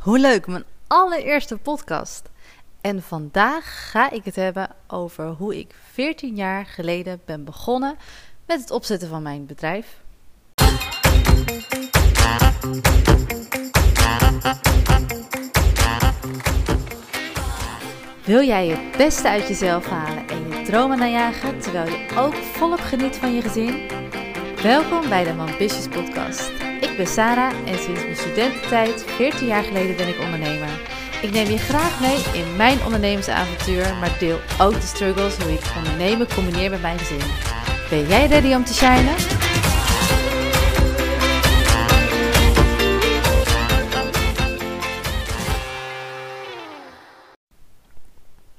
Hoe leuk, mijn allereerste podcast. En vandaag ga ik het hebben over hoe ik 14 jaar geleden ben begonnen met het opzetten van mijn bedrijf. Wil jij het beste uit jezelf halen en je dromen najagen terwijl je ook volop geniet van je gezin? Welkom bij de Ambitious Podcast. Ik ben Sarah en sinds mijn studententijd, 14 jaar geleden, ben ik ondernemer. Ik neem je graag mee in mijn ondernemersavontuur, maar deel ook de struggles hoe ik ondernemen combineer met mijn gezin. Ben jij ready om te shinen?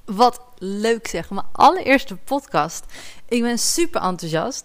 Wat leuk zeg, mijn allereerste podcast. Ik ben super enthousiast.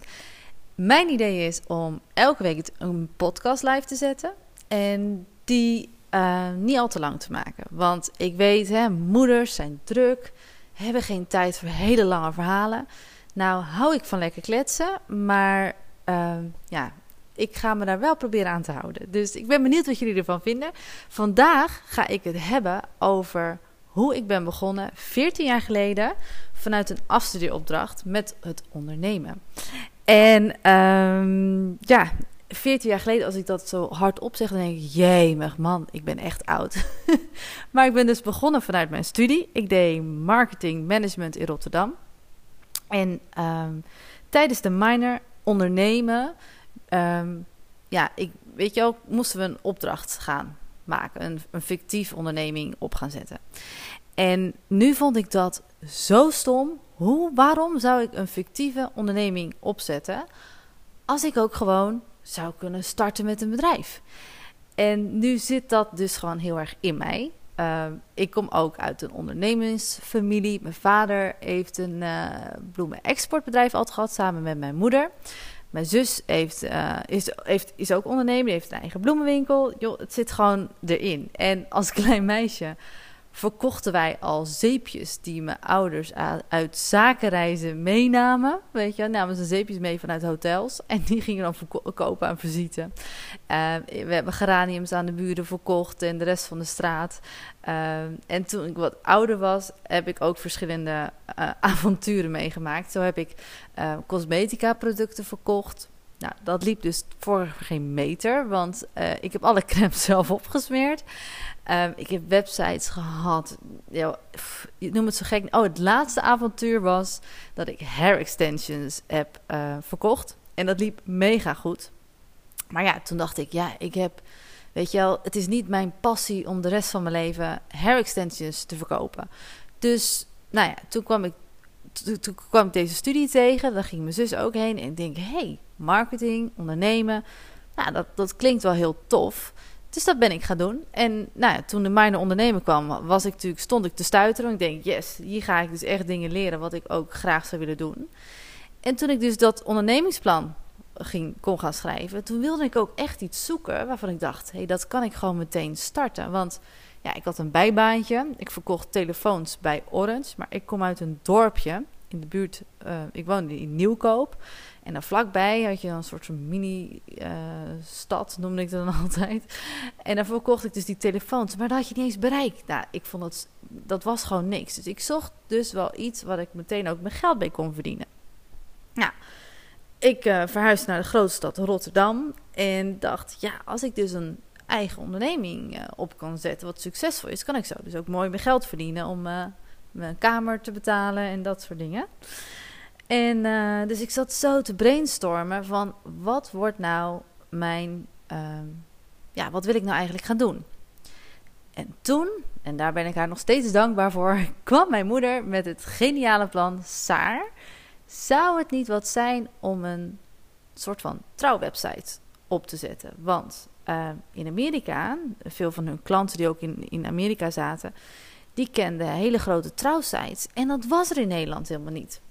Mijn idee is om elke week een podcast live te zetten. En die uh, niet al te lang te maken. Want ik weet, hè, moeders zijn druk, hebben geen tijd voor hele lange verhalen. Nou, hou ik van lekker kletsen, maar uh, ja, ik ga me daar wel proberen aan te houden. Dus ik ben benieuwd wat jullie ervan vinden. Vandaag ga ik het hebben over hoe ik ben begonnen 14 jaar geleden vanuit een afstudieopdracht met het ondernemen. En um, ja, 14 jaar geleden, als ik dat zo hardop zeg, dan denk ik: jemig man, ik ben echt oud. maar ik ben dus begonnen vanuit mijn studie. Ik deed marketing management in Rotterdam. En um, tijdens de minor ondernemen, um, ja, ik, weet je wel, moesten we een opdracht gaan maken, een, een fictief onderneming op gaan zetten. En nu vond ik dat zo stom. Hoe, waarom zou ik een fictieve onderneming opzetten als ik ook gewoon zou kunnen starten met een bedrijf? En nu zit dat dus gewoon heel erg in mij. Uh, ik kom ook uit een ondernemingsfamilie. Mijn vader heeft een uh, bloemen-exportbedrijf gehad samen met mijn moeder. Mijn zus heeft, uh, is, heeft, is ook ondernemer, heeft een eigen bloemenwinkel. Joh, het zit gewoon erin. En als klein meisje verkochten wij al zeepjes die mijn ouders uit zakenreizen meenamen. Weet je, namen ze zeepjes mee vanuit hotels en die gingen dan verkopen aan visite. Uh, we hebben geraniums aan de buren verkocht en de rest van de straat. Uh, en toen ik wat ouder was, heb ik ook verschillende uh, avonturen meegemaakt. Zo heb ik cosmetica producten verkocht. Nou, dat liep dus voor geen meter, want uh, ik heb alle crème zelf opgesmeerd. Um, ik heb websites gehad. Je noemt het zo gek. Oh, het laatste avontuur was dat ik hair extensions heb uh, verkocht. En dat liep mega goed. Maar ja, toen dacht ik, ja, ik heb, weet je wel, het is niet mijn passie om de rest van mijn leven hair extensions te verkopen. Dus, nou ja, toen kwam ik, toen, kwam ik deze studie tegen. Daar ging mijn zus ook heen. En ik denk, hey, marketing, ondernemen. Nou, dat, dat klinkt wel heel tof. Dus dat ben ik gaan doen. En nou toen de mijne ondernemer kwam, was ik natuurlijk, stond ik te stuiteren. En ik denk, yes, hier ga ik dus echt dingen leren wat ik ook graag zou willen doen. En toen ik dus dat ondernemingsplan ging, kon gaan schrijven, toen wilde ik ook echt iets zoeken waarvan ik dacht, hé, hey, dat kan ik gewoon meteen starten. Want ja, ik had een bijbaantje. Ik verkocht telefoons bij Orange, maar ik kom uit een dorpje in de buurt. Uh, ik woonde in Nieuwkoop. En dan vlakbij had je dan een soort van mini-stad, uh, noemde ik dat dan altijd. En dan verkocht ik dus die telefoons, maar dat had je niet eens bereikt. Nou, ik vond dat, dat was gewoon niks. Dus ik zocht dus wel iets wat ik meteen ook mijn geld mee kon verdienen. Nou, ik uh, verhuisde naar de grote stad Rotterdam en dacht, ja, als ik dus een eigen onderneming uh, op kan zetten wat succesvol is, kan ik zo dus ook mooi mijn geld verdienen om mijn kamer te betalen en dat soort dingen. En uh, dus ik zat zo te brainstormen van wat wordt nou mijn, uh, ja, wat wil ik nou eigenlijk gaan doen? En toen, en daar ben ik haar nog steeds dankbaar voor, kwam mijn moeder met het geniale plan: Saar, zou het niet wat zijn om een soort van trouwwebsite op te zetten? Want uh, in Amerika, veel van hun klanten die ook in, in Amerika zaten, die kenden hele grote trouwsites. En dat was er in Nederland helemaal niet.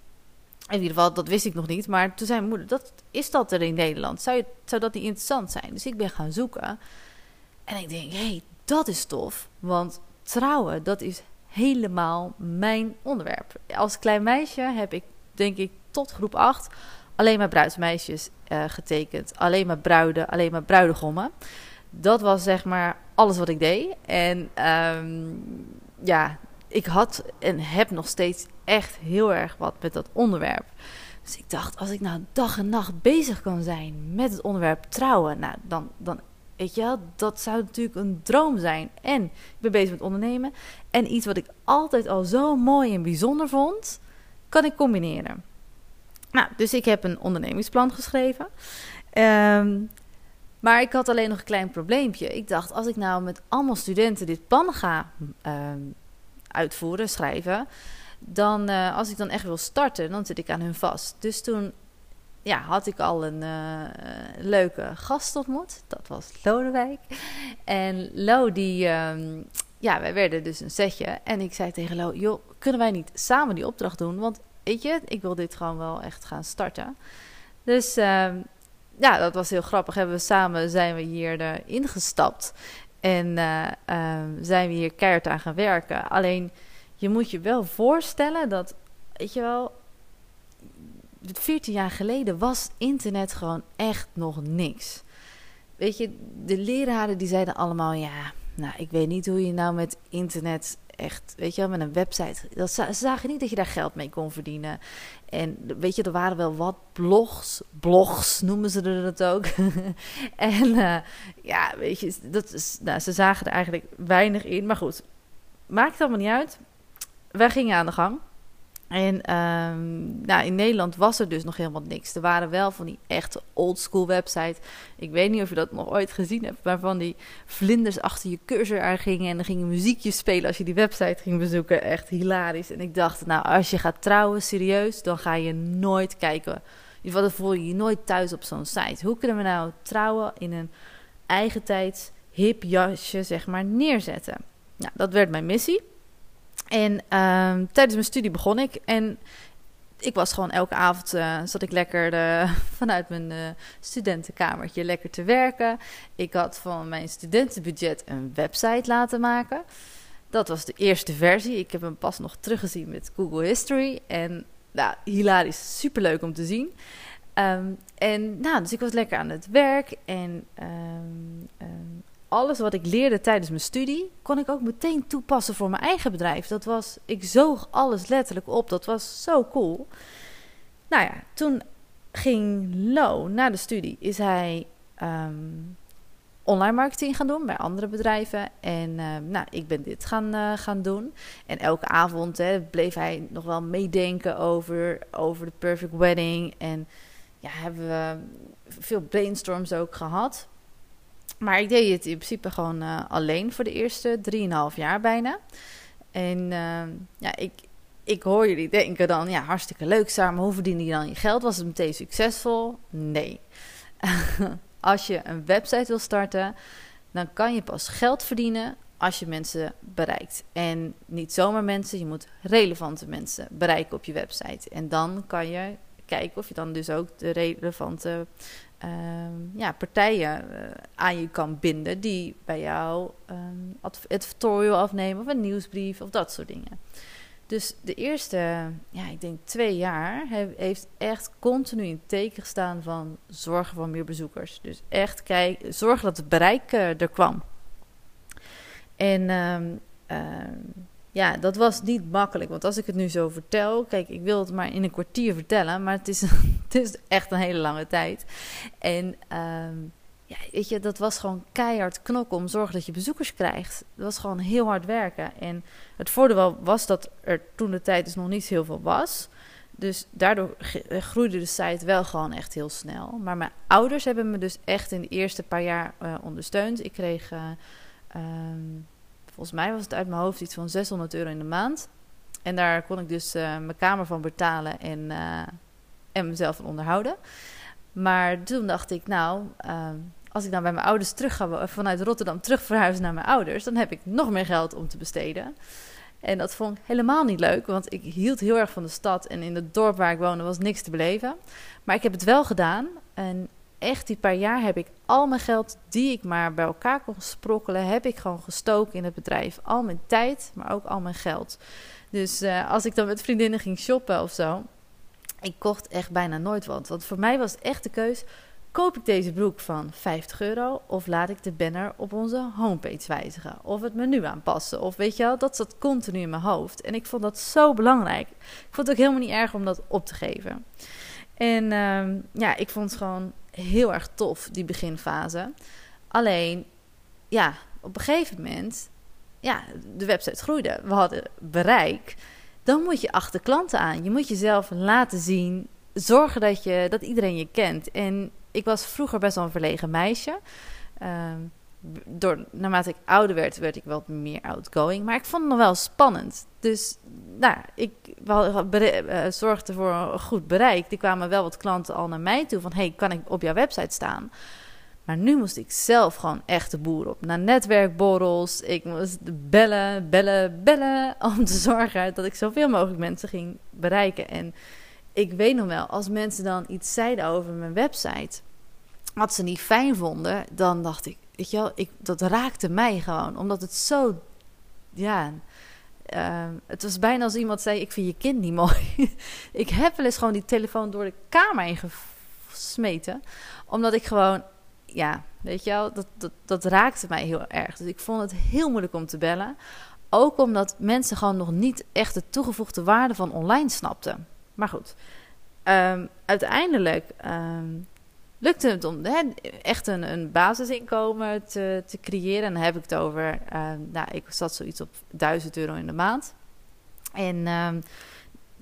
In ieder geval, dat wist ik nog niet. Maar toen zei mijn moeder, dat, is dat er in Nederland? Zou, je, zou dat niet interessant zijn? Dus ik ben gaan zoeken. En ik denk, hé, hey, dat is tof. Want trouwen, dat is helemaal mijn onderwerp. Als klein meisje heb ik, denk ik, tot groep 8 alleen maar bruidsmeisjes uh, getekend. Alleen maar bruiden, alleen maar bruidegommen. Dat was zeg maar alles wat ik deed. En ehm, ja, ik had en heb nog steeds echt heel erg wat met dat onderwerp. Dus ik dacht, als ik nou dag en nacht bezig kan zijn met het onderwerp trouwen, nou, dan, dan weet je wel, dat zou natuurlijk een droom zijn. En ik ben bezig met ondernemen. En iets wat ik altijd al zo mooi en bijzonder vond, kan ik combineren. Nou, dus ik heb een ondernemingsplan geschreven. Ehm, maar ik had alleen nog een klein probleempje. Ik dacht, als ik nou met allemaal studenten dit plan ga ehm, uitvoeren, schrijven, dan uh, als ik dan echt wil starten, dan zit ik aan hun vast. Dus toen ja, had ik al een uh, leuke gast ontmoet. Dat was Lodewijk. En Lo, die, um, ja, wij werden dus een setje. En ik zei tegen Lo, joh, kunnen wij niet samen die opdracht doen? Want je, ik wil dit gewoon wel echt gaan starten. Dus uh, ja, dat was heel grappig. Hebben we samen zijn we hier ingestapt. En uh, zijn we hier keihard aan gaan werken. Alleen je moet je wel voorstellen dat, weet je wel, 14 jaar geleden was internet gewoon echt nog niks. Weet je, de leraren die zeiden allemaal, ja, nou, ik weet niet hoe je nou met internet echt, weet je wel, met een website. Dat, ze zagen niet dat je daar geld mee kon verdienen. En weet je, er waren wel wat blogs, blogs noemen ze er dat ook. en uh, ja, weet je, dat is, nou, ze zagen er eigenlijk weinig in. Maar goed, maakt allemaal niet uit. Wij gingen aan de gang. En um, nou, in Nederland was er dus nog helemaal niks. Er waren wel van die echte oldschool websites. Ik weet niet of je dat nog ooit gezien hebt, waarvan die vlinders achter je cursor aan gingen en er gingen muziekjes spelen als je die website ging bezoeken. Echt hilarisch. En ik dacht, nou, als je gaat trouwen, serieus, dan ga je nooit kijken. In ieder geval, voel je je nooit thuis op zo'n site. Hoe kunnen we nou trouwen in een eigen tijd hip jasje, zeg maar, neerzetten? Nou, dat werd mijn missie. En uh, tijdens mijn studie begon ik. En ik was gewoon elke avond uh, zat ik lekker uh, vanuit mijn uh, studentenkamertje lekker te werken. Ik had van mijn studentenbudget een website laten maken. Dat was de eerste versie. Ik heb hem pas nog teruggezien met Google History. En nou, hilarisch, superleuk om te zien. Um, en nou, dus ik was lekker aan het werk. En um, alles wat ik leerde tijdens mijn studie, kon ik ook meteen toepassen voor mijn eigen bedrijf. Dat was, ik zoog alles letterlijk op. Dat was zo cool. Nou ja, toen ging Lo na de studie, is hij um, online marketing gaan doen bij andere bedrijven. En uh, nou, ik ben dit gaan, uh, gaan doen. En elke avond hè, bleef hij nog wel meedenken over, over de perfect wedding. En ja, hebben we veel brainstorms ook gehad. Maar ik deed het in principe gewoon uh, alleen voor de eerste 3,5 jaar bijna. En uh, ja, ik, ik hoor jullie denken dan, ja, hartstikke leuk samen. Hoe verdien je dan je geld? Was het meteen succesvol? Nee. als je een website wil starten, dan kan je pas geld verdienen als je mensen bereikt. En niet zomaar mensen, je moet relevante mensen bereiken op je website. En dan kan je kijken of je dan dus ook de relevante uh, ja, partijen uh, aan je kan binden die bij jou um, advertorial afnemen of een nieuwsbrief of dat soort dingen. Dus de eerste, ja, ik denk twee jaar, heeft echt continu in teken gestaan van zorgen voor meer bezoekers. Dus echt kijk, zorgen dat het bereik uh, er kwam. En um, ja, dat was niet makkelijk. Want als ik het nu zo vertel, kijk, ik wil het maar in een kwartier vertellen, maar het is, het is echt een hele lange tijd. En um, ja, weet je, dat was gewoon keihard knokken om zorgen dat je bezoekers krijgt. Dat was gewoon heel hard werken. En het voordeel was dat er toen de tijd dus nog niet heel veel was. Dus daardoor groeide de site wel gewoon echt heel snel. Maar mijn ouders hebben me dus echt in de eerste paar jaar uh, ondersteund. Ik kreeg. Uh, um, Volgens mij was het uit mijn hoofd iets van 600 euro in de maand. En daar kon ik dus uh, mijn kamer van betalen en, uh, en mezelf van onderhouden. Maar toen dacht ik, nou, uh, als ik dan bij mijn ouders terug ga, vanuit Rotterdam terug verhuizen naar mijn ouders, dan heb ik nog meer geld om te besteden. En dat vond ik helemaal niet leuk, want ik hield heel erg van de stad. En in het dorp waar ik woonde was niks te beleven. Maar ik heb het wel gedaan. En echt die paar jaar heb ik al mijn geld die ik maar bij elkaar kon sprokkelen, heb ik gewoon gestoken in het bedrijf. Al mijn tijd, maar ook al mijn geld. Dus uh, als ik dan met vriendinnen ging shoppen of zo, ik kocht echt bijna nooit wat. Want voor mij was echt de keus, koop ik deze broek van 50 euro of laat ik de banner op onze homepage wijzigen of het menu aanpassen of weet je wel, dat zat continu in mijn hoofd en ik vond dat zo belangrijk. Ik vond het ook helemaal niet erg om dat op te geven. En ehm, ja, ik vond het gewoon heel erg tof, die beginfase. Alleen, ja, op een gegeven moment, ja, de website groeide. We hadden bereik. Dan moet je achter klanten aan. Je moet jezelf laten zien. Zorgen dat, je, dat iedereen je kent. En ik was vroeger best wel een verlegen meisje. Ehm, door, naarmate ik ouder werd, werd ik wel meer outgoing. Maar ik vond het nog wel spannend. Dus nou, ik uh, zorgde voor een goed bereik. Er kwamen wel wat klanten al naar mij toe van... hey, kan ik op jouw website staan? Maar nu moest ik zelf gewoon echt de boer op. Naar netwerkborrels. Ik moest bellen, bellen, bellen. Om te zorgen dat ik zoveel mogelijk mensen ging bereiken. En ik weet nog wel, als mensen dan iets zeiden over mijn website. wat ze niet fijn vonden. dan dacht ik, weet je wel, ik, dat raakte mij gewoon. Omdat het zo. Ja. Uh, het was bijna als iemand zei: Ik vind je kind niet mooi. ik heb wel eens gewoon die telefoon door de kamer heen gesmeten. Omdat ik gewoon ja, weet je wel, dat, dat, dat raakte mij heel erg. Dus ik vond het heel moeilijk om te bellen. Ook omdat mensen gewoon nog niet echt de toegevoegde waarde van online snapten. Maar goed, um, uiteindelijk um, lukte het om echt een, basisinkomen te, te creëren. En dan heb ik het over, um, nou, ik zat zoiets op 1000 euro in de maand. En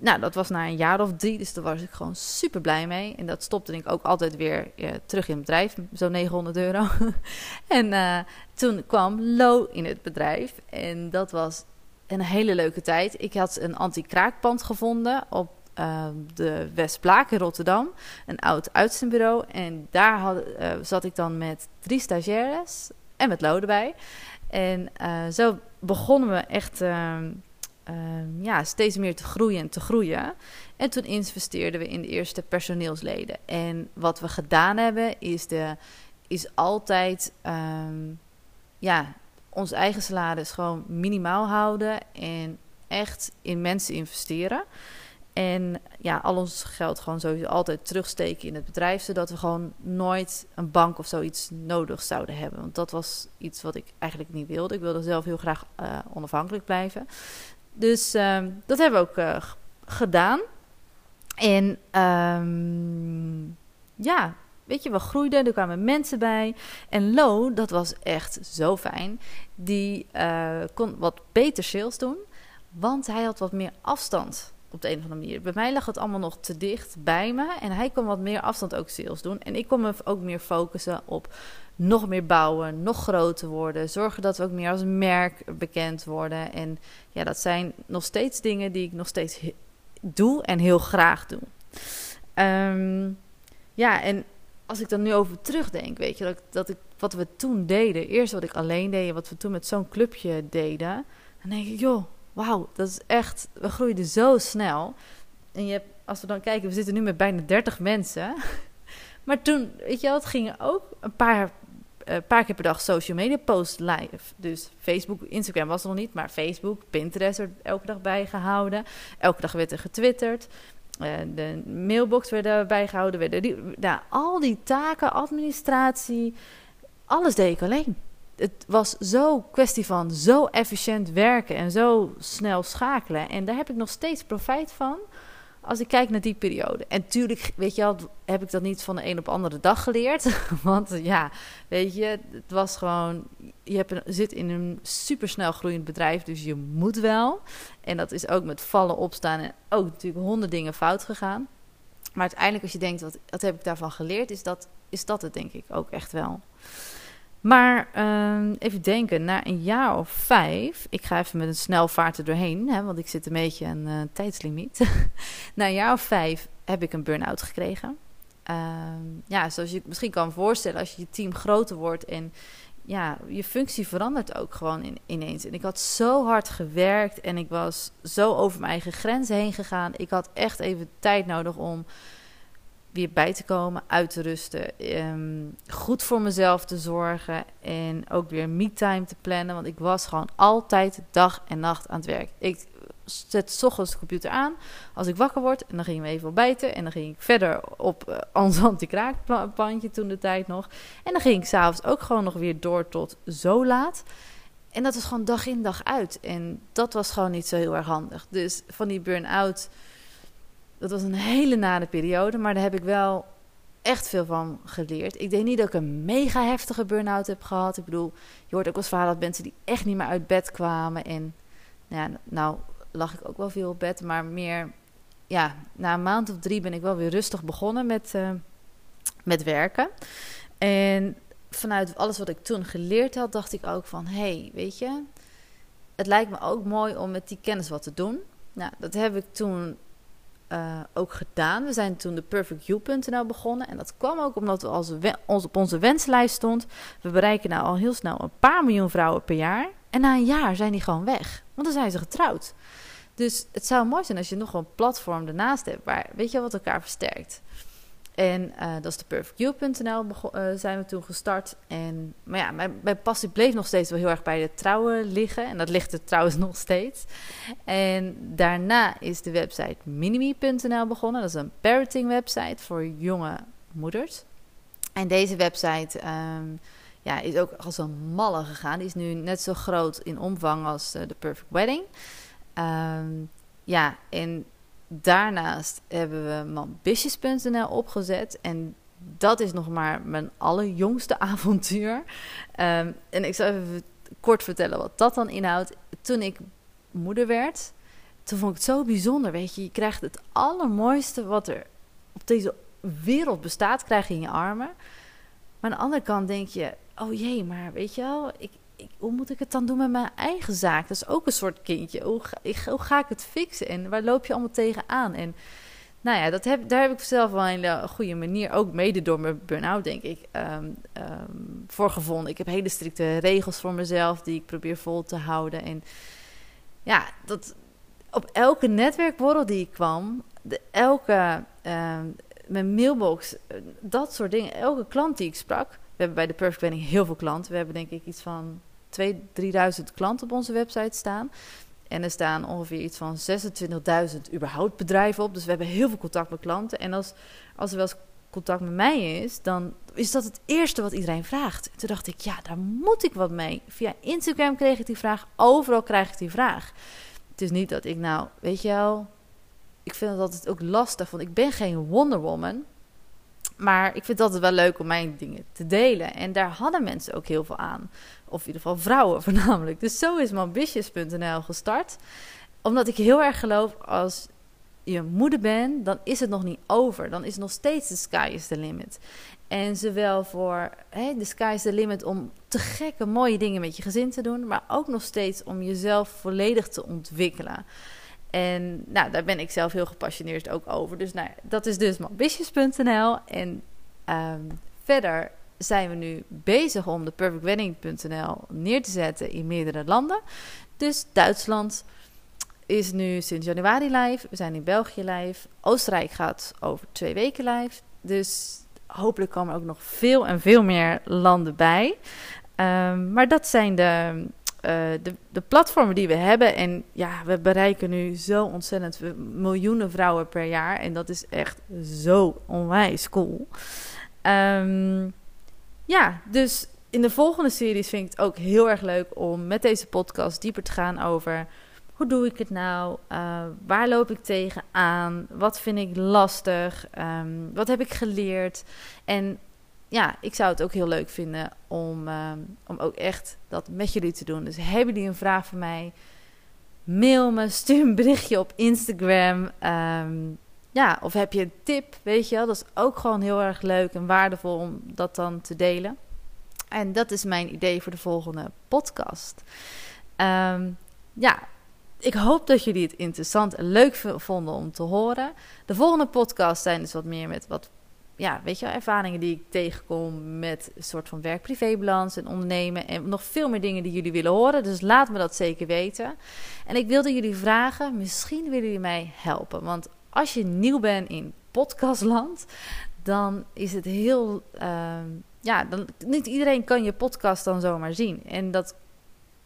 nou, dat was na een jaar of drie, dus daar was ik gewoon super blij mee. En dat stopte ik ook altijd weer uh, terug in het bedrijf, zo'n 900 euro. en uh, toen kwam Lo in het bedrijf en dat was een hele leuke tijd. Ik had een anti-kraakpand gevonden op uh, de Westplaak in Rotterdam, een oud uitzendbureau. En daar had, zat ik dan met drie stagiaires en met Lo erbij. En zo begonnen we echt ehm, um, ja, steeds meer te groeien en te groeien. En toen investeerden we in de eerste personeelsleden. En wat we gedaan hebben, is, de, is altijd um, ja, ons eigen salaris gewoon minimaal houden. En echt in mensen investeren. En ja, al ons geld gewoon sowieso altijd terugsteken in het bedrijf. Zodat we gewoon nooit een bank of zoiets nodig zouden hebben. Want dat was iets wat ik eigenlijk niet wilde. Ik wilde zelf heel graag uh, onafhankelijk blijven. Dus um, dat hebben we ook uh, gedaan. En um, ja, weet je, we groeiden, er kwamen mensen bij. En Lo, dat was echt zo fijn. Die uh, kon wat beter sales doen, want hij had wat meer afstand op de een of andere manier. Bij mij lag het allemaal nog te dicht bij me. En hij kon wat meer afstand ook sales doen. En ik kon me ook meer focussen op nog meer bouwen, nog groter worden. Zorgen dat we ook meer als merk bekend worden. En ja, dat zijn nog steeds dingen die ik nog steeds doe en heel graag doe. Um, ja, en als ik dan nu over terugdenk, weet je, dat, dat ik wat we toen deden, eerst wat ik alleen deed, wat we toen met zo'n clubje deden, dan denk ik, joh, wauw, dat is echt, we groeiden zo snel. En je hebt, als we dan kijken, we zitten nu met bijna 30 mensen. Maar toen, weet je wel, het gingen ook een paar, uh, paar keer per dag social media posts live. Dus Facebook, Instagram was er nog niet, maar Facebook, Pinterest werd elke dag bijgehouden. Elke dag werd er getwitterd. Uh, de mailbox werd erbij gehouden. Werden die, nou, al die taken, administratie, alles deed ik alleen het was zo kwestie van zo efficiënt werken en zo snel schakelen. En daar heb ik nog steeds profijt van als ik kijk naar die periode. En tuurlijk, weet je wel, heb ik dat niet van de een op de andere dag geleerd. Want ja, weet je, het was gewoon... Je hebt zit in een supersnel groeiend bedrijf, dus je moet wel. En dat is ook met vallen, opstaan en ook natuurlijk honderd dingen fout gegaan. Maar uiteindelijk als je denkt, wat, wat heb ik daarvan geleerd, is dat, is dat het denk ik ook echt wel. Maar uh, even denken, na een jaar of vijf, ik ga even met een snelvaart er doorheen, hè, want ik zit een beetje aan uh, tijdslimiet. na een jaar of vijf heb ik een burn-out gekregen. Uh, ja, zoals je misschien kan voorstellen, als je je team groter wordt en ja, je functie verandert ook gewoon in, ineens. En ik had zo hard gewerkt en ik was zo over mijn eigen grenzen heen gegaan. Ik had echt even tijd nodig om weer bij te komen, uit te rusten, um, goed voor mezelf te zorgen en ook weer me-time te plannen. Want ik was gewoon altijd dag en nacht aan het werk. Ik, zet s ochtends de computer aan. Als ik wakker word, en dan gingen we even ontbijten. En dan ging ik verder op uh, ons anti-kraakpandje toen de tijd nog. En dan ging ik s'avonds ook gewoon nog weer door tot zo laat. En dat was gewoon dag in dag uit. En dat was gewoon niet zo heel erg handig. Dus van die burn-out, dat was een hele nare periode. Maar daar heb ik wel echt veel van geleerd. Ik denk niet dat ik een mega heftige burn-out heb gehad. Ik bedoel, je hoort ook eens verhalen dat mensen die echt niet meer uit bed kwamen. En nou, ja, nou lag ik ook wel veel op bed, maar meer... Ja, na een maand of drie ben ik wel weer rustig begonnen met, uh, met werken. En vanuit alles wat ik toen geleerd had, dacht ik ook van... hey, weet je, het lijkt me ook mooi om met die kennis wat te doen. Nou, dat heb ik toen uh, ook gedaan. We zijn toen de perfectyou.nl begonnen. En dat kwam ook omdat we als ons op onze wenslijst stond. We bereiken nou al heel snel een paar miljoen vrouwen per jaar. En na een jaar zijn die gewoon weg. Want dan zijn ze getrouwd. Dus het zou mooi zijn als je nog een platform ernaast hebt waar, weet je, wat elkaar versterkt. En uh, dat is de perfectyou.nl uh, zijn we toen gestart. En, maar ja, mijn, mijn, passie bleef nog steeds wel heel erg bij de trouwen liggen. En dat ligt er trouwens nog steeds. En daarna is de website minimi.nl begonnen. Dat is een parenting website voor jonge moeders. En deze website um, ja, is ook als een malle gegaan. Die is nu net zo groot in omvang als uh, de Perfect Wedding. Um, ja, en daarnaast hebben we mambisjes.nl opgezet. En dat is nog maar mijn allerjongste avontuur. Um, en ik zal even kort vertellen wat dat dan inhoudt. Toen ik moeder werd, toen vond ik het zo bijzonder. Weet je, je krijgt het allermooiste wat er op deze wereld bestaat, krijg je in je armen. Maar aan de andere kant denk je, oh jee, maar weet je wel, ik, hoe moet ik het dan doen met mijn eigen zaak? Dat is ook een soort kindje. Hoe ga, ik, het fixen? En waar loop je allemaal tegenaan? En nou ja, dat heb, daar heb ik zelf wel een hele goede manier, ook mede door mijn burn-out, denk ik, um, voor gevonden. Ik heb hele strikte regels voor mezelf die ik probeer vol te houden. En ja, dat, op elke netwerkborrel die ik kwam, de, elke, um, mijn mailbox, dat soort dingen, elke klant die ik sprak, we hebben bij de Perfect Wedding heel veel klanten. We hebben denk ik iets van 2.000, 3.000 klanten op onze website staan. En er staan ongeveer iets van 26.000 überhaupt bedrijven op. Dus we hebben heel veel contact met klanten. En als, als er wel eens contact met mij is, dan is dat het eerste wat iedereen vraagt. En toen dacht ik, ja, daar moet ik wat mee. Via Instagram kreeg ik die vraag, overal krijg ik die vraag. Het is niet dat ik nou, weet je wel, ik vind het altijd ook lastig, want ik ben geen Wonder Woman. Maar ik vind het altijd wel leuk om mijn dingen te delen. En daar hadden mensen ook heel veel aan. Of in ieder geval vrouwen voornamelijk. Dus zo is mambitious.nl gestart. Omdat ik heel erg geloof, als je moeder bent, dan is het nog niet over. Dan is nog steeds de sky is the limit. En zowel voor de sky is the limit om te gekke mooie dingen met je gezin te doen. Maar ook nog steeds om jezelf volledig te ontwikkelen. En nou, daar ben ik zelf heel gepassioneerd ook over. Dus nou, dat is dus ambitious.nl. En um, verder zijn we nu bezig om de perfectwedding.nl neer te zetten in meerdere landen. Dus Duitsland is nu sinds januari live. We zijn in België live. Oostenrijk gaat over twee weken live. Dus hopelijk komen er ook nog veel en veel meer landen bij. Um, maar dat zijn de, uh, de, de, platformen die we hebben. En ja, we bereiken nu zo ontzettend miljoenen vrouwen per jaar. En dat is echt zo onwijs cool. Um, ja, dus in de volgende series vind ik het ook heel erg leuk om met deze podcast dieper te gaan over hoe doe ik het nou? Uh, waar loop ik tegenaan? Wat vind ik lastig? Um, wat heb ik geleerd? En ja, ik zou het ook heel leuk vinden om, um, om ook echt dat met jullie te doen. Dus hebben jullie een vraag voor mij? Mail me, stuur een berichtje op Instagram. Um, ja, of heb je een tip, weet je wel? Dat is ook gewoon heel erg leuk en waardevol om dat dan te delen. En dat is mijn idee voor de volgende podcast. Um, ja, ik hoop dat jullie het interessant en leuk vonden om te horen. De volgende podcast zijn dus wat meer met wat ja, weet je, ervaringen die ik tegenkom met een soort van werk-privé-balans en ondernemen. En nog veel meer dingen die jullie willen horen. Dus laat me dat zeker weten. En ik wilde jullie vragen, misschien willen jullie mij helpen. Want als je nieuw bent in podcastland, dan is het heel. Uh, ja, dan, niet iedereen kan je podcast dan zomaar zien. En dat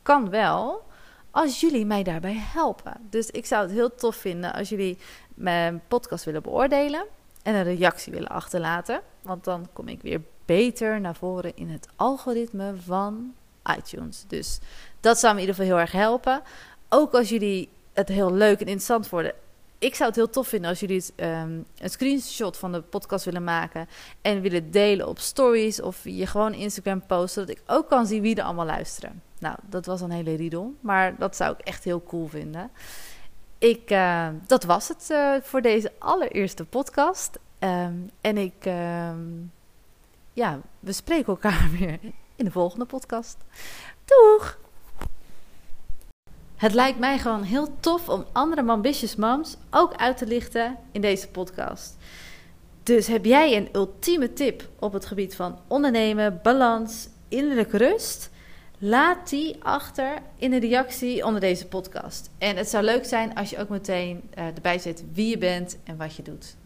kan wel als jullie mij daarbij helpen. Dus ik zou het heel tof vinden als jullie mijn podcast willen beoordelen en een reactie willen achterlaten. Want dan kom ik weer beter naar voren in het algoritme van iTunes. Dus dat zou me in ieder geval heel erg helpen. Ook als jullie het heel leuk en interessant vonden. Ik zou het heel tof vinden als jullie um, een screenshot van de podcast willen maken en willen delen op stories of je gewoon Instagram posten, zodat ik ook kan zien wie er allemaal luisteren. Nou, dat was een hele riedel, maar dat zou ik echt heel cool vinden. Ik, uh, dat was het uh, voor deze allereerste podcast. Um, en ik, um, ja, we spreken elkaar weer in de volgende podcast. Doeg! Het lijkt mij gewoon heel tof om andere ambitious moms ook uit te lichten in deze podcast. Dus heb jij een ultieme tip op het gebied van ondernemen, balans, innerlijke rust? Laat die achter in de reactie onder deze podcast. En het zou leuk zijn als je ook meteen eh, erbij zet wie je bent en wat je doet.